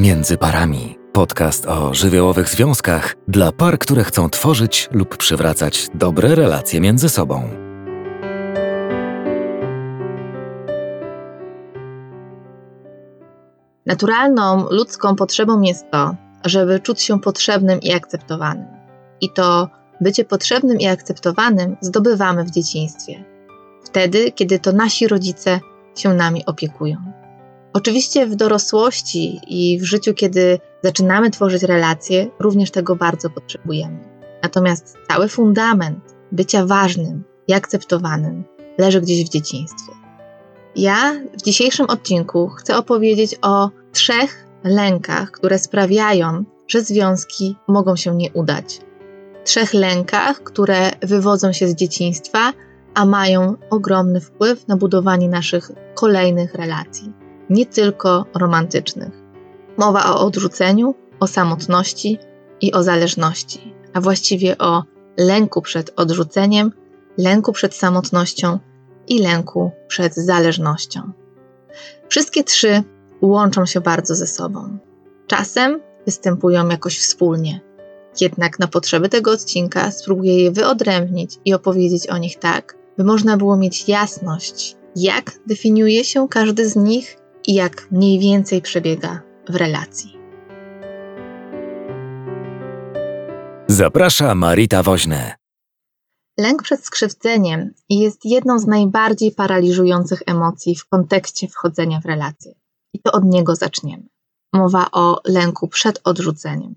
Między parami. Podcast o żywiołowych związkach dla par, które chcą tworzyć lub przywracać dobre relacje między sobą. Naturalną ludzką potrzebą jest to, żeby czuć się potrzebnym i akceptowanym. I to bycie potrzebnym i akceptowanym zdobywamy w dzieciństwie. Wtedy, kiedy to nasi rodzice się nami opiekują. Oczywiście w dorosłości i w życiu, kiedy zaczynamy tworzyć relacje, również tego bardzo potrzebujemy. Natomiast cały fundament bycia ważnym i akceptowanym leży gdzieś w dzieciństwie. Ja w dzisiejszym odcinku chcę opowiedzieć o trzech lękach, które sprawiają, że związki mogą się nie udać. Trzech lękach, które wywodzą się z dzieciństwa, a mają ogromny wpływ na budowanie naszych kolejnych relacji nie tylko romantycznych. Mowa o odrzuceniu, o samotności i o zależności, a właściwie o lęku przed odrzuceniem, lęku przed samotnością i lęku przed zależnością. Wszystkie trzy łączą się bardzo ze sobą. Czasem występują jakoś wspólnie. Jednak na potrzeby tego odcinka spróbuję je wyodrębnić i opowiedzieć o nich tak, by można było mieć jasność, jak definiuje się każdy z nich i jak mniej więcej przebiega w relacji. Zaprasza Marita Woźne. Lęk przed skrzywdzeniem jest jedną z najbardziej paraliżujących emocji w kontekście wchodzenia w relacje. I to od niego zaczniemy. Mowa o lęku przed odrzuceniem.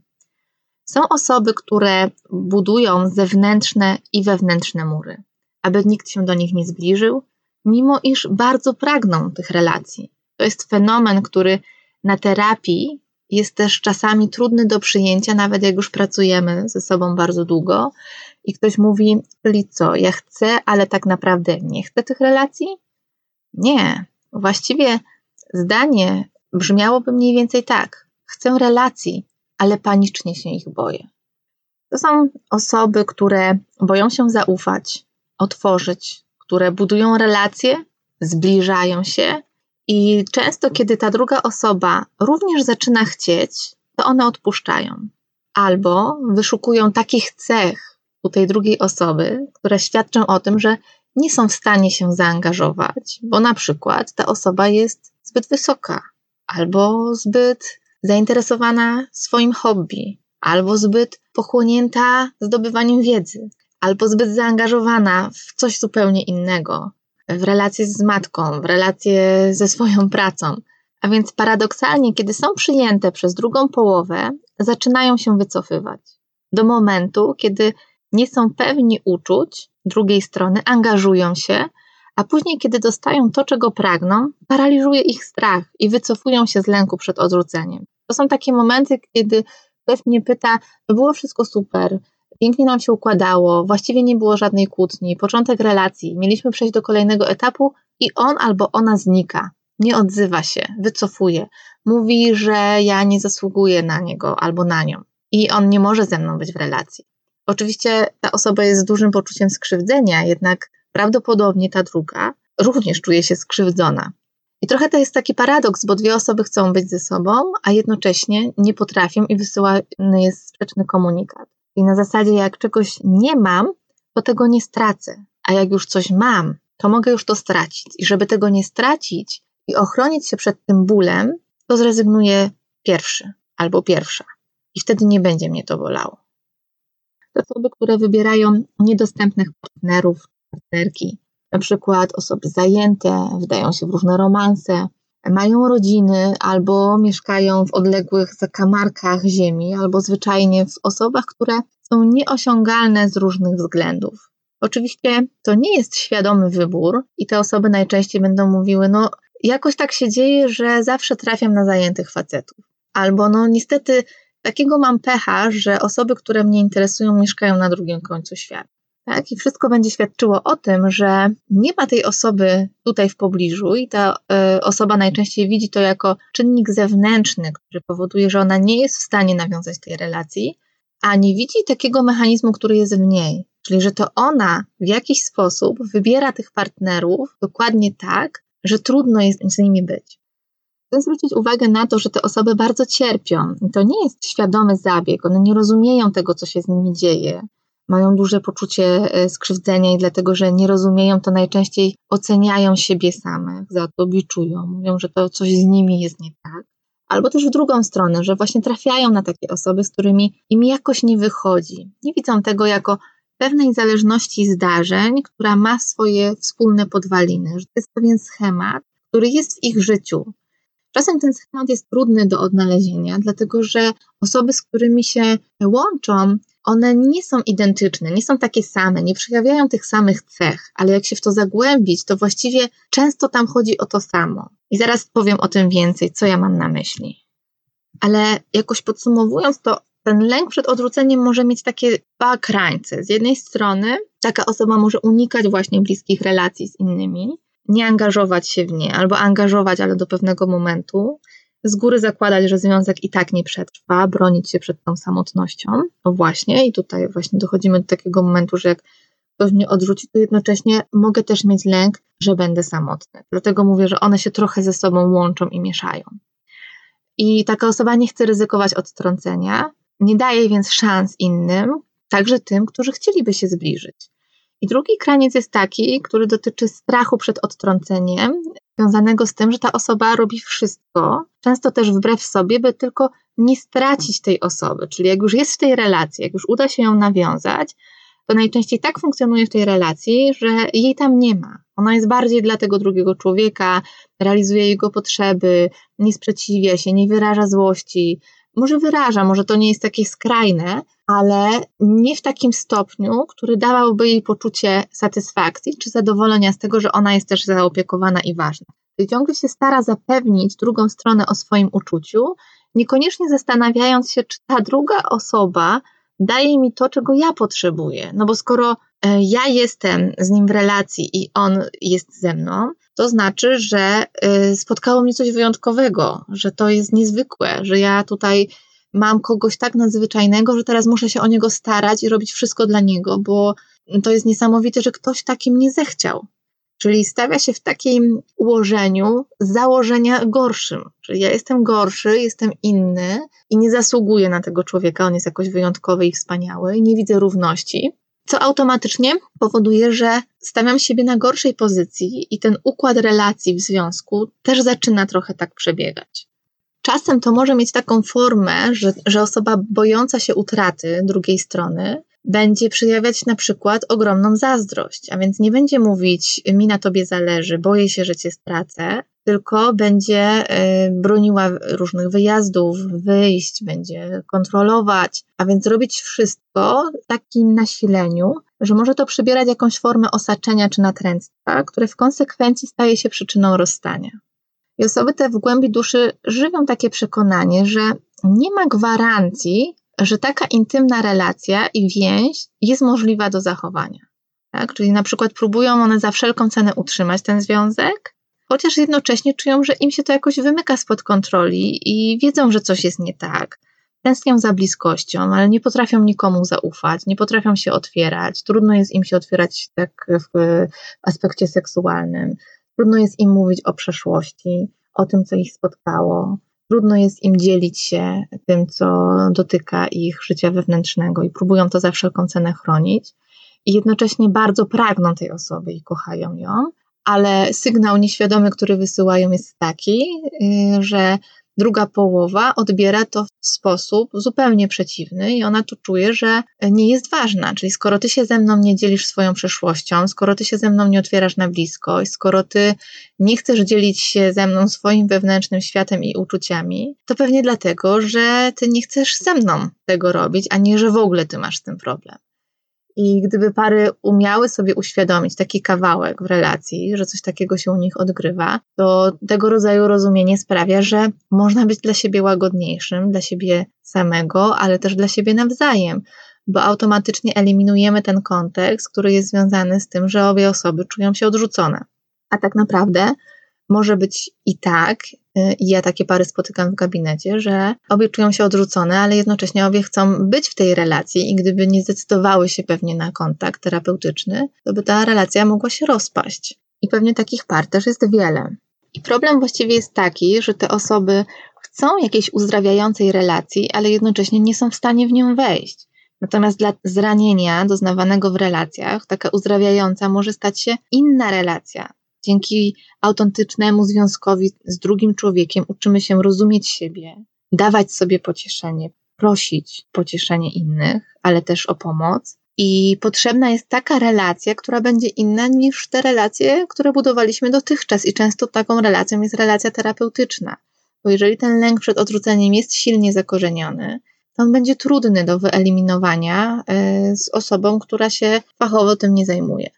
Są osoby, które budują zewnętrzne i wewnętrzne mury, aby nikt się do nich nie zbliżył, mimo iż bardzo pragną tych relacji, to jest fenomen, który na terapii jest też czasami trudny do przyjęcia, nawet jak już pracujemy ze sobą bardzo długo i ktoś mówi, czyli co, ja chcę, ale tak naprawdę nie chcę tych relacji? Nie. Właściwie zdanie brzmiałoby mniej więcej tak. Chcę relacji, ale panicznie się ich boję. To są osoby, które boją się zaufać, otworzyć, które budują relacje, zbliżają się, i często, kiedy ta druga osoba również zaczyna chcieć, to one odpuszczają. Albo wyszukują takich cech u tej drugiej osoby, które świadczą o tym, że nie są w stanie się zaangażować, bo na przykład ta osoba jest zbyt wysoka, albo zbyt zainteresowana swoim hobby, albo zbyt pochłonięta zdobywaniem wiedzy, albo zbyt zaangażowana w coś zupełnie innego, w relacje z matką, w relacje ze swoją pracą. A więc paradoksalnie, kiedy są przyjęte przez drugą połowę, zaczynają się wycofywać. Do momentu, kiedy nie są pewni uczuć drugiej strony, angażują się, a później, kiedy dostają to, czego pragną, paraliżuje ich strach i wycofują się z lęku przed odrzuceniem. To są takie momenty, kiedy ktoś mnie pyta, to było wszystko super, Pięknie nam się układało, właściwie nie było żadnej kłótni, początek relacji, mieliśmy przejść do kolejnego etapu i on albo ona znika, nie odzywa się, wycofuje, mówi, że ja nie zasługuję na niego albo na nią i on nie może ze mną być w relacji. Oczywiście ta osoba jest z dużym poczuciem skrzywdzenia, jednak prawdopodobnie ta druga również czuje się skrzywdzona. I trochę to jest taki paradoks, bo dwie osoby chcą być ze sobą, a jednocześnie nie potrafią i wysyłany jest sprzeczny komunikat. I na zasadzie, jak czegoś nie mam, to tego nie stracę, a jak już coś mam, to mogę już to stracić. I żeby tego nie stracić i ochronić się przed tym bólem, to zrezygnuję pierwszy albo pierwsza. I wtedy nie będzie mnie to bolało. To osoby, które wybierają niedostępnych partnerów, partnerki, na przykład osoby zajęte, wdają się w różne romanse, mają rodziny albo mieszkają w odległych zakamarkach ziemi, albo zwyczajnie w osobach, które są nieosiągalne z różnych względów. Oczywiście to nie jest świadomy wybór i te osoby najczęściej będą mówiły, no jakoś tak się dzieje, że zawsze trafiam na zajętych facetów. Albo no niestety takiego mam pecha, że osoby, które mnie interesują, mieszkają na drugim końcu świata. Tak? I wszystko będzie świadczyło o tym, że nie ma tej osoby tutaj w pobliżu i ta y, osoba najczęściej widzi to jako czynnik zewnętrzny, który powoduje, że ona nie jest w stanie nawiązać tej relacji, a nie widzi takiego mechanizmu, który jest w niej. Czyli, że to ona w jakiś sposób wybiera tych partnerów dokładnie tak, że trudno jest z nimi być. Chcę zwrócić uwagę na to, że te osoby bardzo cierpią. To nie jest świadomy zabieg, one nie rozumieją tego, co się z nimi dzieje. Mają duże poczucie e, skrzywdzenia i dlatego, że nie rozumieją, to najczęściej oceniają siebie samych, za to biczują, mówią, że to coś z nimi jest nie tak. Albo też w drugą stronę, że właśnie trafiają na takie osoby, z którymi im jakoś nie wychodzi. Nie widzą tego jako pewnej zależności zdarzeń, która ma swoje wspólne podwaliny, że to jest pewien schemat, który jest w ich życiu. Czasem ten schemat jest trudny do odnalezienia, dlatego że osoby, z którymi się łączą, one nie są identyczne, nie są takie same, nie przejawiają tych samych cech, ale jak się w to zagłębić, to właściwie często tam chodzi o to samo. I zaraz powiem o tym więcej, co ja mam na myśli. Ale jakoś podsumowując, to ten lęk przed odrzuceniem może mieć takie dwa krańce. Z jednej strony taka osoba może unikać właśnie bliskich relacji z innymi, nie angażować się w nie, albo angażować, ale do pewnego momentu, z góry zakładać, że związek i tak nie przetrwa, bronić się przed tą samotnością. No właśnie, i tutaj właśnie dochodzimy do takiego momentu, że jak ktoś mnie odrzuci, to jednocześnie mogę też mieć lęk, że będę samotny. Dlatego mówię, że one się trochę ze sobą łączą i mieszają. I taka osoba nie chce ryzykować odtrącenia, nie daje więc szans innym, także tym, którzy chcieliby się zbliżyć. I drugi kraniec jest taki, który dotyczy strachu przed odtrąceniem, związanego z tym, że ta osoba robi wszystko, często też wbrew sobie, by tylko nie stracić tej osoby. Czyli jak już jest w tej relacji, jak już uda się ją nawiązać, to najczęściej tak funkcjonuje w tej relacji, że jej tam nie ma. Ona jest bardziej dla tego drugiego człowieka, realizuje jego potrzeby, nie sprzeciwia się, nie wyraża złości, może wyraża, może to nie jest takie skrajne, ale nie w takim stopniu, który dawałby jej poczucie satysfakcji czy zadowolenia z tego, że ona jest też zaopiekowana i ważna. Czyli ciągle się stara zapewnić drugą stronę o swoim uczuciu, niekoniecznie zastanawiając się, czy ta druga osoba daje mi to, czego ja potrzebuję. No bo skoro e, ja jestem z nim w relacji i on jest ze mną, to znaczy, że y, spotkało mnie coś wyjątkowego, że to jest niezwykłe, że ja tutaj mam kogoś tak nadzwyczajnego, że teraz muszę się o niego starać i robić wszystko dla niego, bo to jest niesamowite, że ktoś takim nie zechciał. Czyli stawia się w takim ułożeniu założenia gorszym. Czyli ja jestem gorszy, jestem inny i nie zasługuję na tego człowieka, on jest jakoś wyjątkowy i wspaniały nie widzę równości co automatycznie powoduje, że stawiam siebie na gorszej pozycji i ten układ relacji w związku też zaczyna trochę tak przebiegać. Czasem to może mieć taką formę, że, że osoba bojąca się utraty drugiej strony będzie przejawiać na przykład ogromną zazdrość, a więc nie będzie mówić mi na tobie zależy, boję się, że cię stracę, tylko będzie y, broniła różnych wyjazdów, wyjść, będzie kontrolować, a więc robić wszystko w takim nasileniu, że może to przybierać jakąś formę osaczenia czy natręctwa, które w konsekwencji staje się przyczyną rozstania. I osoby te w głębi duszy żywią takie przekonanie, że nie ma gwarancji, że taka intymna relacja i więź jest możliwa do zachowania. Tak? Czyli na przykład próbują one za wszelką cenę utrzymać ten związek, chociaż jednocześnie czują, że im się to jakoś wymyka spod kontroli i wiedzą, że coś jest nie tak. Tęsknią za bliskością, ale nie potrafią nikomu zaufać, nie potrafią się otwierać. Trudno jest im się otwierać tak w aspekcie seksualnym. Trudno jest im mówić o przeszłości, o tym, co ich spotkało. Trudno jest im dzielić się tym, co dotyka ich życia wewnętrznego i próbują to za wszelką cenę chronić. I jednocześnie bardzo pragną tej osoby i kochają ją, ale sygnał nieświadomy, który wysyłają, jest taki, y, że druga połowa odbiera to w sposób zupełnie przeciwny i ona tu czuje, że nie jest ważna. Czyli skoro ty się ze mną nie dzielisz swoją przeszłością, skoro ty się ze mną nie otwierasz na bliskość, skoro ty nie chcesz dzielić się ze mną swoim wewnętrznym światem i uczuciami, to pewnie dlatego, że ty nie chcesz ze mną tego robić, a nie, że w ogóle ty masz z tym problem. I gdyby pary umiały sobie uświadomić taki kawałek w relacji, że coś takiego się u nich odgrywa, to tego rodzaju rozumienie sprawia, że można być dla siebie łagodniejszym, dla siebie samego, ale też dla siebie nawzajem, bo automatycznie eliminujemy ten kontekst, który jest związany z tym, że obie osoby czują się odrzucone. A tak naprawdę może być i tak, i ja takie pary spotykam w gabinecie, że obie czują się odrzucone, ale jednocześnie obie chcą być w tej relacji i gdyby nie zdecydowały się pewnie na kontakt terapeutyczny, to by ta relacja mogła się rozpaść. I pewnie takich par też jest wiele. I problem właściwie jest taki, że te osoby chcą jakiejś uzdrawiającej relacji, ale jednocześnie nie są w stanie w nią wejść. Natomiast dla zranienia doznawanego w relacjach, taka uzdrawiająca może stać się inna relacja. Dzięki autentycznemu związkowi z drugim człowiekiem uczymy się rozumieć siebie, dawać sobie pocieszenie, prosić pocieszenie innych, ale też o pomoc. I potrzebna jest taka relacja, która będzie inna niż te relacje, które budowaliśmy dotychczas. I często taką relacją jest relacja terapeutyczna. Bo jeżeli ten lęk przed odrzuceniem jest silnie zakorzeniony, to on będzie trudny do wyeliminowania e, z osobą, która się fachowo tym nie zajmuje.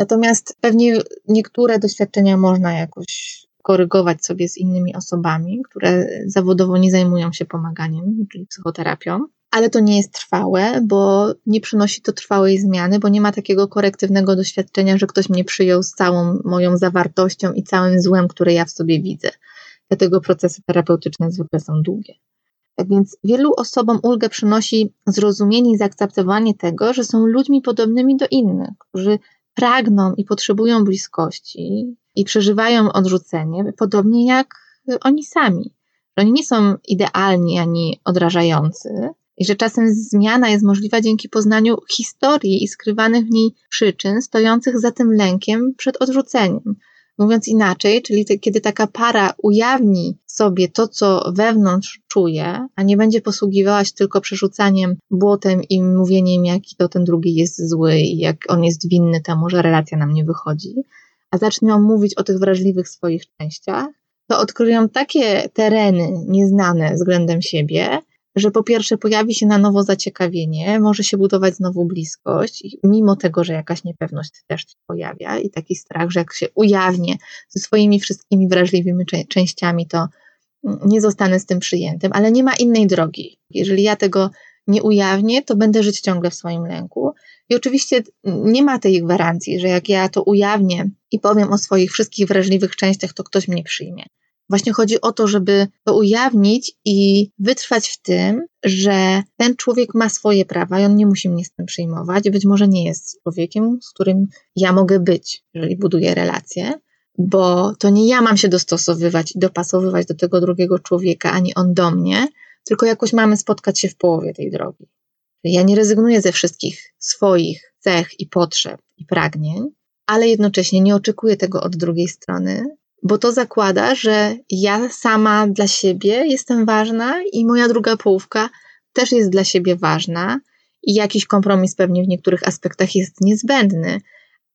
Natomiast pewnie niektóre doświadczenia można jakoś korygować sobie z innymi osobami, które zawodowo nie zajmują się pomaganiem, czyli psychoterapią. Ale to nie jest trwałe, bo nie przynosi to trwałej zmiany, bo nie ma takiego korektywnego doświadczenia, że ktoś mnie przyjął z całą moją zawartością i całym złem, które ja w sobie widzę. Dlatego procesy terapeutyczne zwykle są długie. Tak więc wielu osobom ulgę przynosi zrozumienie i zaakceptowanie tego, że są ludźmi podobnymi do innych, którzy pragną i potrzebują bliskości i przeżywają odrzucenie, podobnie jak oni sami. Oni nie są idealni ani odrażający, i że czasem zmiana jest możliwa dzięki poznaniu historii i skrywanych w niej przyczyn stojących za tym lękiem przed odrzuceniem. Mówiąc inaczej, czyli te, kiedy taka para ujawni sobie to, co wewnątrz czuje, a nie będzie posługiwała się tylko przerzucaniem błotem i mówieniem, jaki to ten drugi jest zły i jak on jest winny temu, że relacja nam nie wychodzi, a zaczną mówić o tych wrażliwych swoich częściach, to odkryją takie tereny nieznane względem siebie, że po pierwsze pojawi się na nowo zaciekawienie, może się budować znowu bliskość, mimo tego, że jakaś niepewność też się pojawia i taki strach, że jak się ujawnię ze swoimi wszystkimi wrażliwymi częściami, to nie zostanę z tym przyjętym, ale nie ma innej drogi. Jeżeli ja tego nie ujawnię, to będę żyć ciągle w swoim lęku. I oczywiście nie ma tej gwarancji, że jak ja to ujawnię i powiem o swoich wszystkich wrażliwych częściach, to ktoś mnie przyjmie. Właśnie chodzi o to, żeby to ujawnić i wytrwać w tym, że ten człowiek ma swoje prawa i on nie musi mnie z tym przyjmować. Być może nie jest człowiekiem, z którym ja mogę być, jeżeli buduję relacje, bo to nie ja mam się dostosowywać i dopasowywać do tego drugiego człowieka, ani on do mnie, tylko jakoś mamy spotkać się w połowie tej drogi. Ja nie rezygnuję ze wszystkich swoich cech i potrzeb i pragnień, ale jednocześnie nie oczekuję tego od drugiej strony, bo to zakłada, że ja sama dla siebie jestem ważna i moja druga połówka też jest dla siebie ważna i jakiś kompromis pewnie w niektórych aspektach jest niezbędny.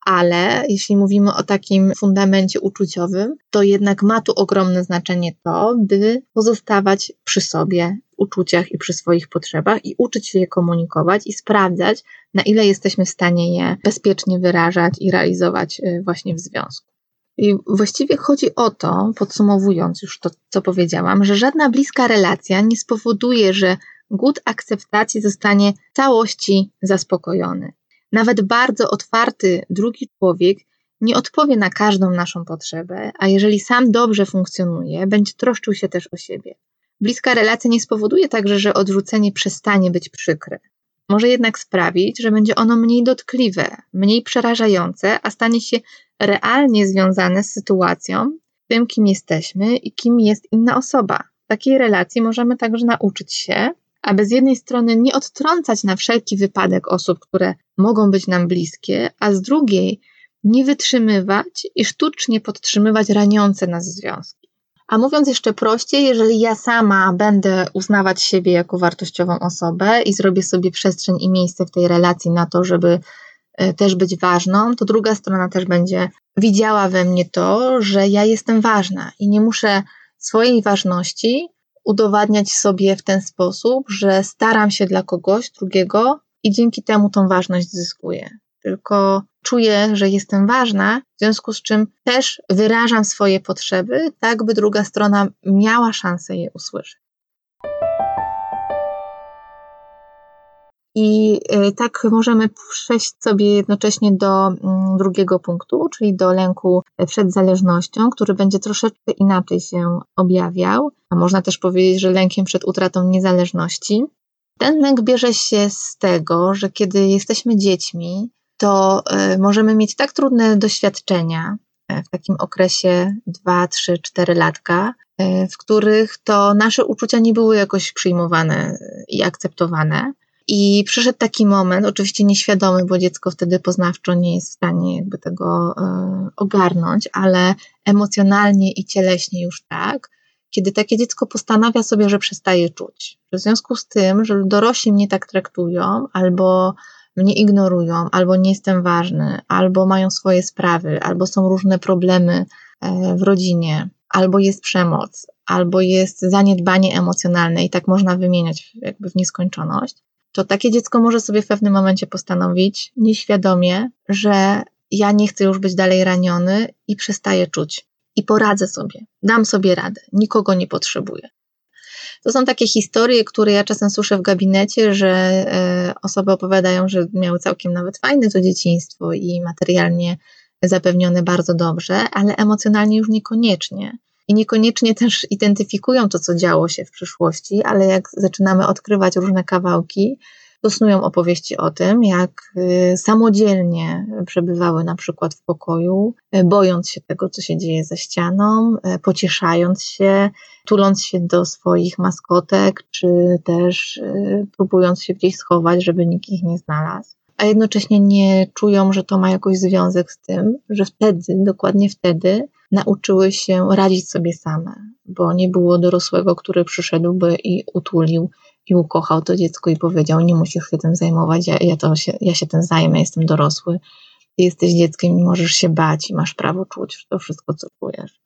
Ale jeśli mówimy o takim fundamencie uczuciowym, to jednak ma tu ogromne znaczenie to, by pozostawać przy sobie, w uczuciach i przy swoich potrzebach i uczyć się je komunikować i sprawdzać, na ile jesteśmy w stanie je bezpiecznie wyrażać i realizować y, właśnie w związku. I właściwie chodzi o to, podsumowując już to, co powiedziałam, że żadna bliska relacja nie spowoduje, że głód akceptacji zostanie w całości zaspokojony. Nawet bardzo otwarty drugi człowiek nie odpowie na każdą naszą potrzebę, a jeżeli sam dobrze funkcjonuje, będzie troszczył się też o siebie. Bliska relacja nie spowoduje także, że odrzucenie przestanie być przykre. Może jednak sprawić, że będzie ono mniej dotkliwe, mniej przerażające, a stanie się realnie związane z sytuacją, tym, kim jesteśmy i kim jest inna osoba. Takiej relacji możemy także nauczyć się, aby z jednej strony nie odtrącać na wszelki wypadek osób, które mogą być nam bliskie, a z drugiej nie wytrzymywać i sztucznie podtrzymywać raniące nas związki. A mówiąc jeszcze prościej, jeżeli ja sama będę uznawać siebie jako wartościową osobę i zrobię sobie przestrzeń i miejsce w tej relacji na to, żeby E, też być ważną, to druga strona też będzie widziała we mnie to, że ja jestem ważna i nie muszę swojej ważności udowadniać sobie w ten sposób, że staram się dla kogoś drugiego i dzięki temu tą ważność zyskuję. Tylko czuję, że jestem ważna, w związku z czym też wyrażam swoje potrzeby, tak by druga strona miała szansę je usłyszeć. I y, tak możemy przejść sobie jednocześnie do mm, drugiego punktu, czyli do lęku przed zależnością, który będzie troszeczkę inaczej się objawiał. A można też powiedzieć, że lękiem przed utratą niezależności. Ten lęk bierze się z tego, że kiedy jesteśmy dziećmi, to y, możemy mieć tak trudne doświadczenia, e, w takim okresie 2, 3, 4 latka, e, w których to nasze uczucia nie były jakoś przyjmowane i akceptowane. I przyszedł taki moment, oczywiście nieświadomy, bo dziecko wtedy poznawczo nie jest w stanie jakby tego y, ogarnąć, ale emocjonalnie i cieleśnie już tak, kiedy takie dziecko postanawia sobie, że przestaje czuć. w związku z tym, że dorośli mnie tak traktują, albo mnie ignorują, albo nie jestem ważny, albo mają swoje sprawy, albo są różne problemy e, w rodzinie, albo jest przemoc, albo jest zaniedbanie emocjonalne i tak można wymieniać jakby w nieskończoność, to takie dziecko może sobie w pewnym momencie postanowić nieświadomie, że ja nie chcę już być dalej raniony i przestaję czuć. I poradzę sobie, dam sobie radę, nikogo nie potrzebuję. To są takie historie, które ja czasem słyszę w gabinecie, że e, osoby opowiadają, że miały całkiem nawet fajne to dzieciństwo i materialnie zapewnione bardzo dobrze, ale emocjonalnie już niekoniecznie. I niekoniecznie też identyfikują to, co działo się w przyszłości, ale jak zaczynamy odkrywać różne kawałki, to snują opowieści o tym, jak y, samodzielnie przebywały na przykład w pokoju, y, bojąc się tego, co się dzieje za ścianą, y, pocieszając się, tuląc się do swoich maskotek, czy też próbując się gdzieś schować, żeby nikt ich nie znalazł. A jednocześnie nie czują, że to ma jakoś związek z tym, że wtedy, dokładnie wtedy, nauczyły się radzić sobie same, bo nie było dorosłego, który przyszedłby i utulił i ukochał to dziecko i powiedział: Nie musisz się tym zajmować, ja, ja, to się, ja się tym zajmę, jestem dorosły. Ty jesteś dzieckiem i możesz się bać i masz prawo czuć to wszystko, co czujesz.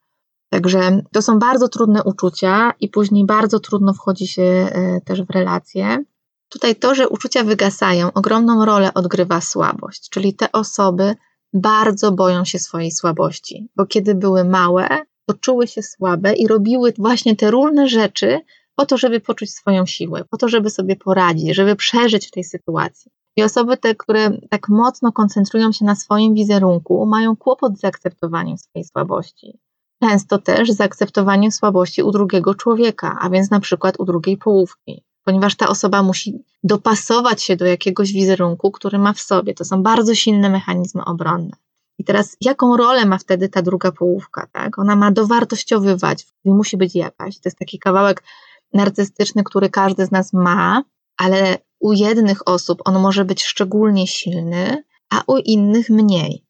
Także to są bardzo trudne uczucia i później bardzo trudno wchodzi się e, też w relacje. Tutaj to, że uczucia wygasają, ogromną rolę odgrywa słabość, czyli te osoby bardzo boją się swojej słabości, bo kiedy były małe, to czuły się słabe i robiły właśnie te różne rzeczy, po to, żeby poczuć swoją siłę, po to, żeby sobie poradzić, żeby przeżyć w tej sytuacji. I osoby te, które tak mocno koncentrują się na swoim wizerunku, mają kłopot z zaakceptowaniem swojej słabości. Często też z zaakceptowaniem słabości u drugiego człowieka, a więc na przykład u drugiej połówki, ponieważ ta osoba musi dopasować się do jakiegoś wizerunku, który ma w sobie. To są bardzo silne mechanizmy obronne. I teraz, jaką rolę ma wtedy ta druga połówka? Tak? Ona ma dowartościowywać, musi być jakaś. To jest taki kawałek narcystyczny, który każdy z nas ma, ale u jednych osób on może być szczególnie silny, a u innych mniej.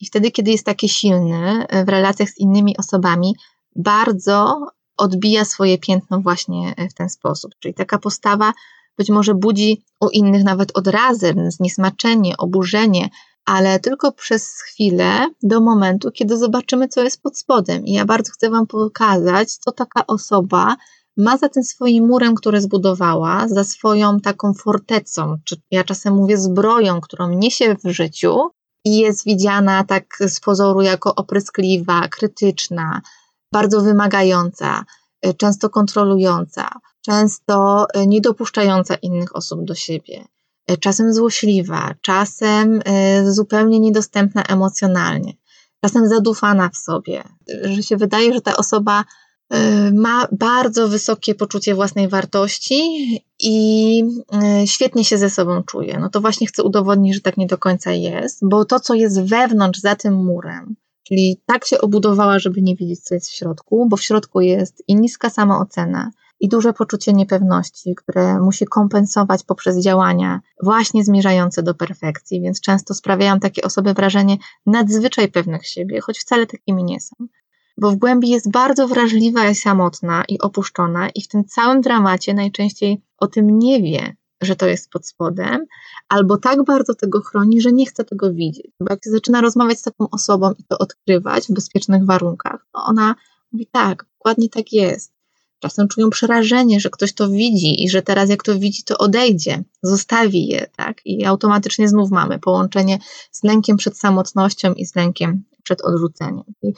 I wtedy, kiedy jest taki silny w relacjach z innymi osobami, bardzo odbija swoje piętno właśnie w ten sposób. Czyli taka postawa być może budzi u innych nawet odrazę, zniesmaczenie, oburzenie, ale tylko przez chwilę do momentu, kiedy zobaczymy, co jest pod spodem. I ja bardzo chcę Wam pokazać, co taka osoba ma za tym swoim murem, który zbudowała, za swoją taką fortecą, czy ja czasem mówię zbroją, którą niesie w życiu i jest widziana tak z pozoru jako opryskliwa, krytyczna, bardzo wymagająca, y, często kontrolująca, często y, niedopuszczająca innych osób do siebie, y, czasem złośliwa, czasem zupełnie niedostępna emocjonalnie, czasem zadufana w sobie, że się wydaje, że ta osoba ma bardzo wysokie poczucie własnej wartości i y, świetnie się ze sobą czuje. No to właśnie chcę udowodnić, że tak nie do końca jest, bo to, co jest wewnątrz, za tym murem, czyli tak się obudowała, żeby nie widzieć, co jest w środku, bo w środku jest i niska samoocena, i duże poczucie niepewności, które musi kompensować poprzez działania właśnie zmierzające do perfekcji, więc często sprawiają takie osoby wrażenie nadzwyczaj pewnych siebie, choć wcale takimi nie są bo w głębi jest bardzo wrażliwa i samotna i opuszczona, i w tym całym dramacie najczęściej o tym nie wie, że to jest pod spodem, albo tak bardzo tego chroni, że nie chce tego widzieć. Bo jak zaczyna rozmawiać z taką osobą i to odkrywać w bezpiecznych warunkach, to ona mówi tak, dokładnie tak jest. Czasem czują przerażenie, że ktoś to widzi i że teraz jak to widzi, to odejdzie, zostawi je, tak? I automatycznie znów mamy połączenie z lękiem przed samotnością i z lękiem przed odrzuceniem. I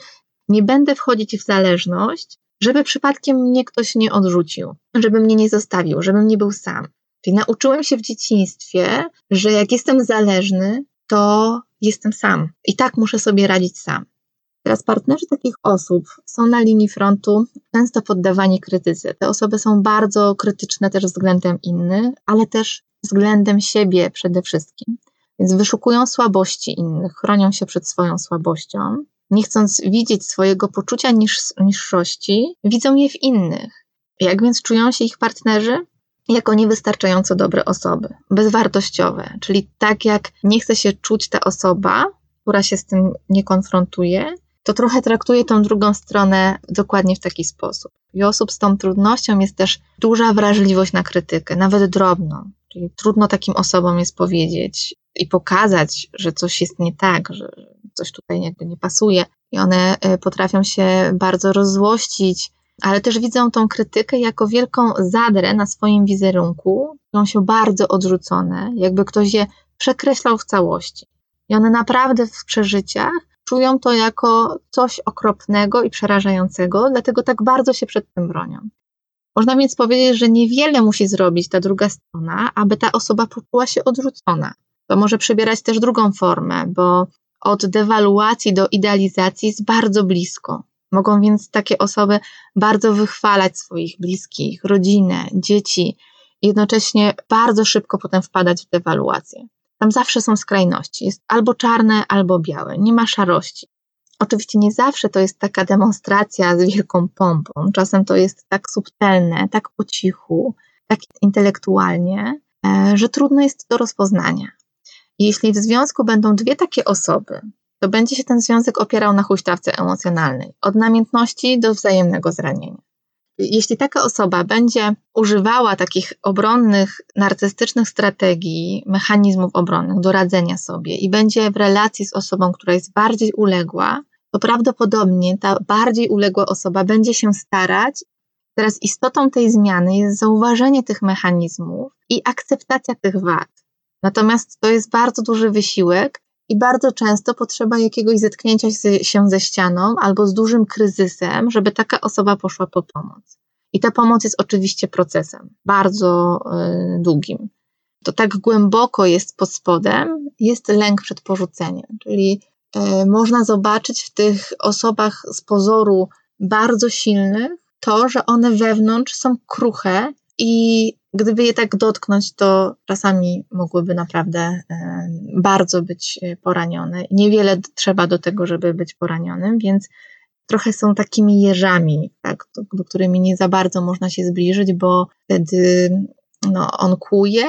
nie będę wchodzić w zależność, żeby przypadkiem mnie ktoś nie odrzucił, żeby mnie nie zostawił, żebym nie był sam. Czyli nauczyłem się w dzieciństwie, że jak jestem zależny, to jestem sam i tak muszę sobie radzić sam. Teraz partnerzy takich osób są na linii frontu często poddawani krytyce. Te osoby są bardzo krytyczne też względem innych, ale też względem siebie przede wszystkim. Więc wyszukują słabości innych, chronią się przed swoją słabością nie chcąc widzieć swojego poczucia niż, niższości, widzą je w innych. Jak więc czują się ich partnerzy? Jako niewystarczająco dobre osoby, bezwartościowe, czyli tak jak nie chce się czuć ta osoba, która się z tym nie konfrontuje, to trochę traktuje tą drugą stronę dokładnie w taki sposób. I osób z tą trudnością jest też duża wrażliwość na krytykę, nawet drobną. Czyli trudno takim osobom jest powiedzieć i pokazać, że coś jest nie tak, że coś tutaj jakby nie pasuje. I one e, potrafią się bardzo rozzłościć, ale też widzą tą krytykę jako wielką zadrę na swoim wizerunku, czują się bardzo odrzucone, jakby ktoś je przekreślał w całości. I one naprawdę w przeżyciach czują to jako coś okropnego i przerażającego, dlatego tak bardzo się przed tym bronią. Można więc powiedzieć, że niewiele musi zrobić ta druga strona, aby ta osoba poczuła się odrzucona. To może przybierać też drugą formę, bo od dewaluacji do idealizacji jest bardzo blisko. Mogą więc takie osoby bardzo wychwalać swoich bliskich, rodzinę, dzieci, jednocześnie bardzo szybko potem wpadać w dewaluację. Tam zawsze są skrajności. Jest albo czarne, albo białe. Nie ma szarości. Oczywiście nie zawsze to jest taka demonstracja z wielką pompą. Czasem to jest tak subtelne, tak po cichu, tak intelektualnie, e, że trudno jest do rozpoznania. Jeśli w związku będą dwie takie osoby, to będzie się ten związek opierał na huśtawce emocjonalnej, od namiętności do wzajemnego zranienia. Jeśli taka osoba będzie używała takich obronnych, narcystycznych strategii, mechanizmów obronnych do radzenia sobie i będzie w relacji z osobą, która jest bardziej uległa, to prawdopodobnie ta bardziej uległa osoba będzie się starać. Teraz istotą tej zmiany jest zauważenie tych mechanizmów i akceptacja tych wad. Natomiast to jest bardzo duży wysiłek i bardzo często potrzeba jakiegoś zetknięcia się ze ścianą albo z dużym kryzysem, żeby taka osoba poszła po pomoc. I ta pomoc jest oczywiście procesem bardzo y, długim. To tak głęboko jest pod spodem, jest lęk przed porzuceniem, czyli y, można zobaczyć w tych osobach z pozoru bardzo silnych to, że one wewnątrz są kruche i gdyby je tak dotknąć, to czasami mogłyby naprawdę bardzo być e, poranione. Niewiele trzeba do tego, żeby być poranionym, więc trochę są takimi jeżami, tak, do, do którymi nie za bardzo można się zbliżyć, bo wtedy no, on kuje,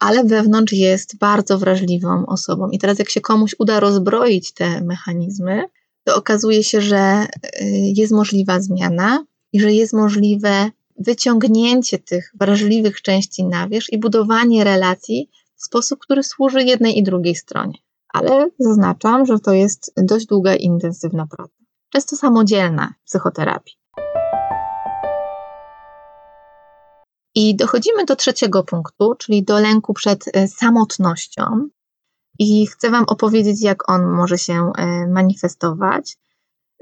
ale wewnątrz jest bardzo wrażliwą osobą. I teraz, jak się komuś uda rozbroić te mechanizmy, to okazuje się, że e, jest możliwa zmiana i że jest możliwe wyciągnięcie tych wrażliwych części na wierzch i budowanie relacji w sposób, który służy jednej i drugiej stronie. Ale zaznaczam, że to jest dość długa i intensywna praca. Często samodzielna psychoterapii. I dochodzimy do trzeciego punktu, czyli do lęku przed e, samotnością. I chcę Wam opowiedzieć, jak on może się e, manifestować.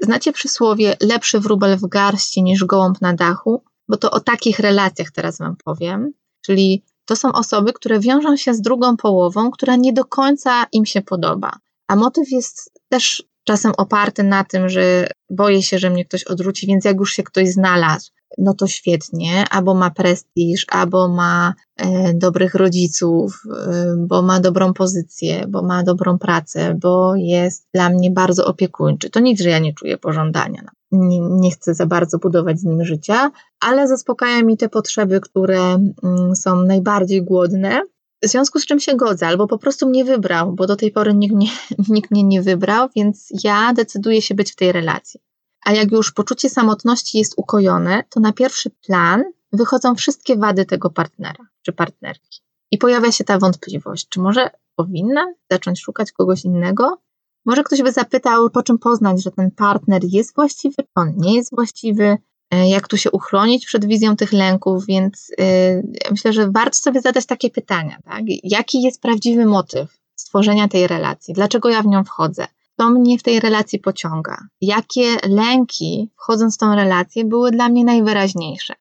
Znacie przysłowie lepszy wróbel w garści niż gołąb na dachu? Bo to o takich relacjach teraz Wam powiem. Czyli to są osoby, które wiążą się z drugą połową, która nie do końca im się podoba. A motyw jest też czasem oparty na tym, że boję się, że mnie ktoś odwróci, więc jak już się ktoś znalazł, no to świetnie, albo ma prestiż, albo ma e, dobrych rodziców, e, bo ma dobrą pozycję, bo ma dobrą pracę, bo jest dla mnie bardzo opiekuńczy. To nic, że ja nie czuję pożądania. Nie, nie chcę za bardzo budować z nim życia, ale zaspokaja mi te potrzeby, które mm, są najbardziej głodne. W związku z czym się godzę, albo po prostu mnie wybrał, bo do tej pory nikt mnie, nikt mnie nie wybrał, więc ja decyduję się być w tej relacji. A jak już poczucie samotności jest ukojone, to na pierwszy plan wychodzą wszystkie wady tego partnera czy partnerki. I pojawia się ta wątpliwość, czy może powinna zacząć szukać kogoś innego? Może ktoś by zapytał, po czym poznać, że ten partner jest właściwy, czy on nie jest właściwy, e, jak tu się uchronić przed wizją tych lęków, więc yy, myślę, że warto sobie zadać takie pytania, tak? Jaki jest prawdziwy motyw stworzenia tej relacji? Dlaczego ja w nią wchodzę? co mnie w tej relacji pociąga, jakie lęki, wchodząc w tą relację, były dla mnie najwyraźniejsze.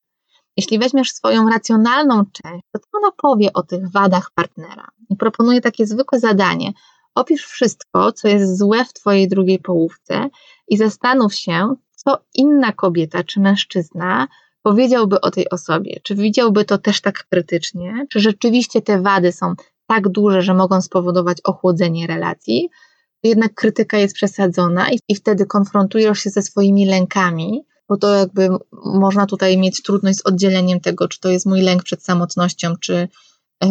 Jeśli weźmiesz swoją racjonalną część, to ona powie o tych wadach partnera i proponuje takie zwykłe zadanie. Opisz wszystko, co jest złe w Twojej drugiej połówce i zastanów się, co inna kobieta czy mężczyzna powiedziałby o tej osobie. Czy widziałby to też tak krytycznie? Czy rzeczywiście te wady są tak duże, że mogą spowodować ochłodzenie relacji? jednak krytyka jest przesadzona i, i wtedy konfrontujesz się ze swoimi lękami, bo to jakby można tutaj mieć trudność z oddzieleniem tego, czy to jest mój lęk przed samotnością, czy yy,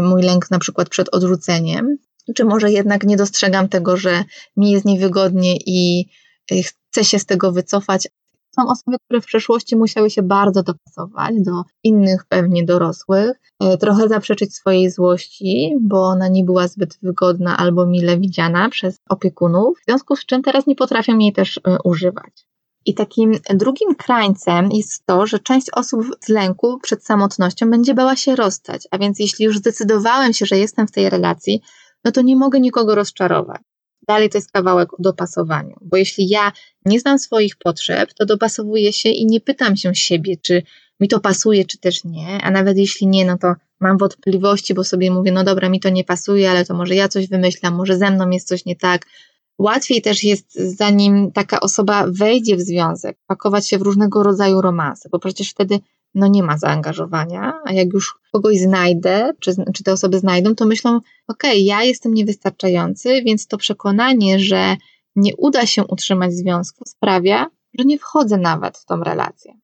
mój lęk na przykład przed odrzuceniem, czy może jednak nie dostrzegam tego, że mi jest niewygodnie i e, chcę się z tego wycofać. Są osoby, które w przeszłości musiały się bardzo dopasować do innych, pewnie dorosłych, e, trochę zaprzeczyć swojej złości, bo ona nie była zbyt wygodna albo mile widziana przez opiekunów, w związku z czym teraz nie potrafią jej też używać. I takim drugim krańcem jest to, że część osób z lęku przed samotnością będzie bała się rozstać. A więc jeśli już zdecydowałem się, że jestem w tej relacji, no to nie mogę nikogo rozczarować. Dalej to jest kawałek o dopasowaniu, bo jeśli ja nie znam swoich potrzeb, to dopasowuję się i nie pytam się siebie, czy mi to pasuje, czy też nie, a nawet jeśli nie, no to mam wątpliwości, bo sobie mówię, no dobra, mi to nie pasuje, ale to może ja coś wymyślam, może ze mną jest coś nie tak, Łatwiej też jest, zanim taka osoba wejdzie w związek, pakować się w różnego rodzaju romanse, bo przecież wtedy no nie ma zaangażowania, a jak już kogoś znajdę, czy, czy te osoby znajdą, to myślą, okej, okay, ja jestem niewystarczający, więc to przekonanie, że nie uda się utrzymać związku sprawia, że nie wchodzę nawet w tą relację.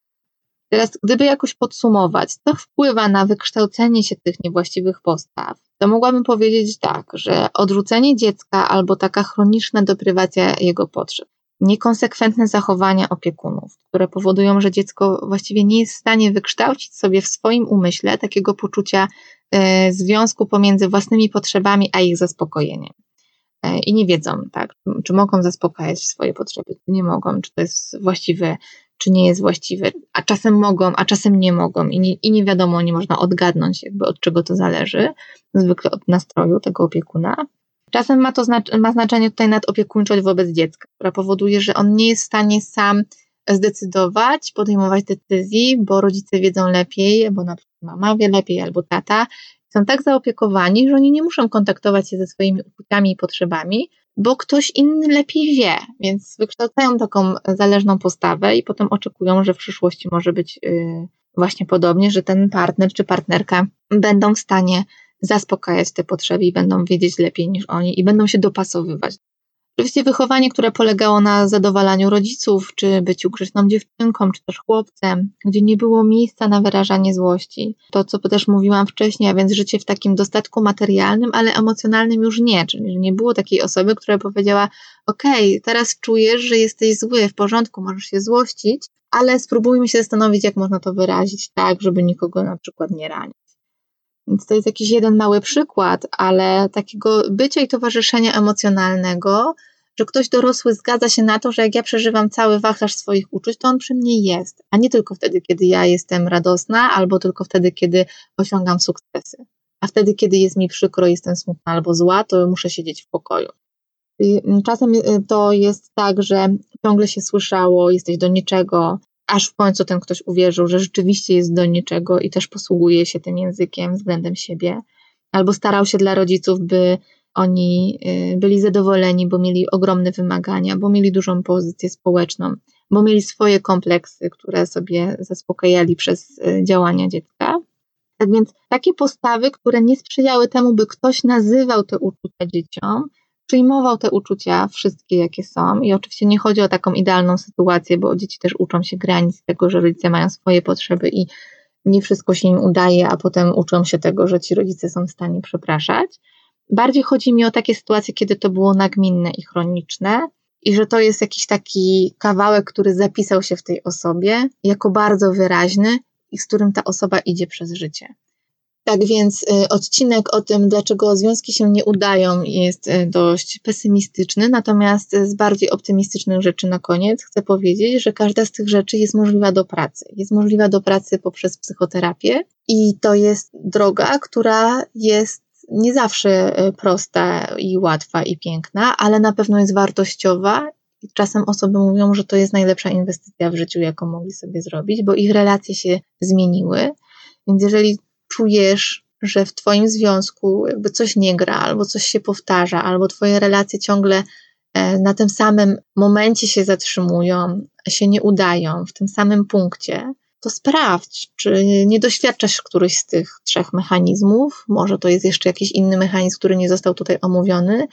Teraz, gdyby jakoś podsumować, co wpływa na wykształcenie się tych niewłaściwych postaw, to mogłabym powiedzieć tak, że odrzucenie dziecka albo taka chroniczna deprywacja jego potrzeb, niekonsekwentne zachowania opiekunów, które powodują, że dziecko właściwie nie jest w stanie wykształcić sobie w swoim umyśle takiego poczucia e, związku pomiędzy własnymi potrzebami a ich zaspokojeniem. E, I nie wiedzą, tak, czy mogą zaspokajać swoje potrzeby, czy nie mogą, czy to jest właściwe czy nie jest właściwe, a czasem mogą, a czasem nie mogą i nie, i nie wiadomo, nie można odgadnąć jakby od czego to zależy, zwykle od nastroju tego opiekuna. Czasem ma to znac ma znaczenie tutaj nadopiekuńczość wobec dziecka, która powoduje, że on nie jest w stanie sam zdecydować, podejmować decyzji, bo rodzice wiedzą lepiej, bo na przykład mama wie lepiej albo tata. Są tak zaopiekowani, że oni nie muszą kontaktować się ze swoimi uczuciami i potrzebami, bo ktoś inny lepiej wie, więc wykształcają taką zależną postawę i potem oczekują, że w przyszłości może być y, właśnie podobnie, że ten partner czy partnerka będą w stanie zaspokajać te potrzeby i będą wiedzieć lepiej niż oni i będą się dopasowywać Oczywiście wychowanie, które polegało na zadowalaniu rodziców, czy byciu grzeczną dziewczynką, czy też chłopcem, gdzie nie było miejsca na wyrażanie złości. To, co też mówiłam wcześniej, a więc życie w takim dostatku materialnym, ale emocjonalnym już nie. Czyli nie było takiej osoby, która powiedziała: Okej, okay, teraz czujesz, że jesteś zły, w porządku, możesz się złościć, ale spróbujmy się zastanowić, jak można to wyrazić tak, żeby nikogo na przykład nie ranić. Więc to jest jakiś jeden mały przykład, ale takiego bycia i towarzyszenia emocjonalnego, że ktoś dorosły zgadza się na to, że jak ja przeżywam cały wachlarz swoich uczuć, to on przy mnie jest, a nie tylko wtedy, kiedy ja jestem radosna, albo tylko wtedy, kiedy osiągam sukcesy. A wtedy, kiedy jest mi przykro, jestem smutna albo zła, to muszę siedzieć w pokoju. I czasem y, to jest tak, że ciągle się słyszało, jesteś do niczego, aż w końcu ten ktoś uwierzył, że rzeczywiście jest do niczego i też posługuje się tym językiem względem siebie, albo starał się dla rodziców, by oni y, byli zadowoleni, bo mieli ogromne wymagania, bo mieli dużą pozycję społeczną, bo mieli swoje kompleksy, które sobie zaspokajali przez y, działania dziecka. Tak więc takie postawy, które nie sprzyjały temu, by ktoś nazywał te uczucia dzieciom, przyjmował te uczucia, wszystkie jakie są. I oczywiście nie chodzi o taką idealną sytuację, bo dzieci też uczą się granic tego, że rodzice mają swoje potrzeby i nie wszystko się im udaje, a potem uczą się tego, że ci rodzice są w stanie przepraszać. Bardziej chodzi mi o takie sytuacje, kiedy to było nagminne i chroniczne, i że to jest jakiś taki kawałek, który zapisał się w tej osobie jako bardzo wyraźny i z którym ta osoba idzie przez życie. Tak więc y, odcinek o tym, dlaczego związki się nie udają, jest y, dość pesymistyczny, natomiast z bardziej optymistycznych rzeczy na koniec chcę powiedzieć, że każda z tych rzeczy jest możliwa do pracy. Jest możliwa do pracy poprzez psychoterapię i to jest droga, która jest nie zawsze y, prosta i łatwa i piękna, ale na pewno jest wartościowa. Czasem osoby mówią, że to jest najlepsza inwestycja w życiu, jaką mogli sobie zrobić, bo ich relacje się zmieniły. Więc jeżeli czujesz, że w Twoim związku jakby coś nie gra, albo coś się powtarza, albo Twoje relacje ciągle e, na tym samym momencie się zatrzymują, się nie udają, w tym samym punkcie, to sprawdź, czy nie doświadczasz któryś z tych trzech mechanizmów. Może to jest jeszcze jakiś inny mechanizm, który nie został tutaj omówiony.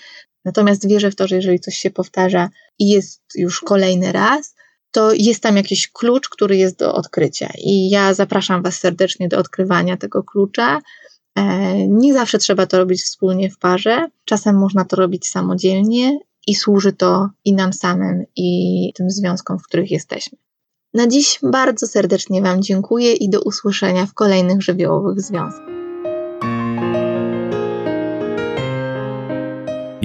Natomiast wierzę w to, że jeżeli coś się powtarza i jest już kolejny raz, to jest tam jakiś klucz, który jest do odkrycia. I ja zapraszam Was serdecznie do odkrywania tego klucza. E, nie zawsze trzeba to robić wspólnie w parze, czasem można to robić samodzielnie i służy to i nam samym, i tym związkom, w których jesteśmy. Na dziś bardzo serdecznie Wam dziękuję i do usłyszenia w kolejnych żywiołowych związkach.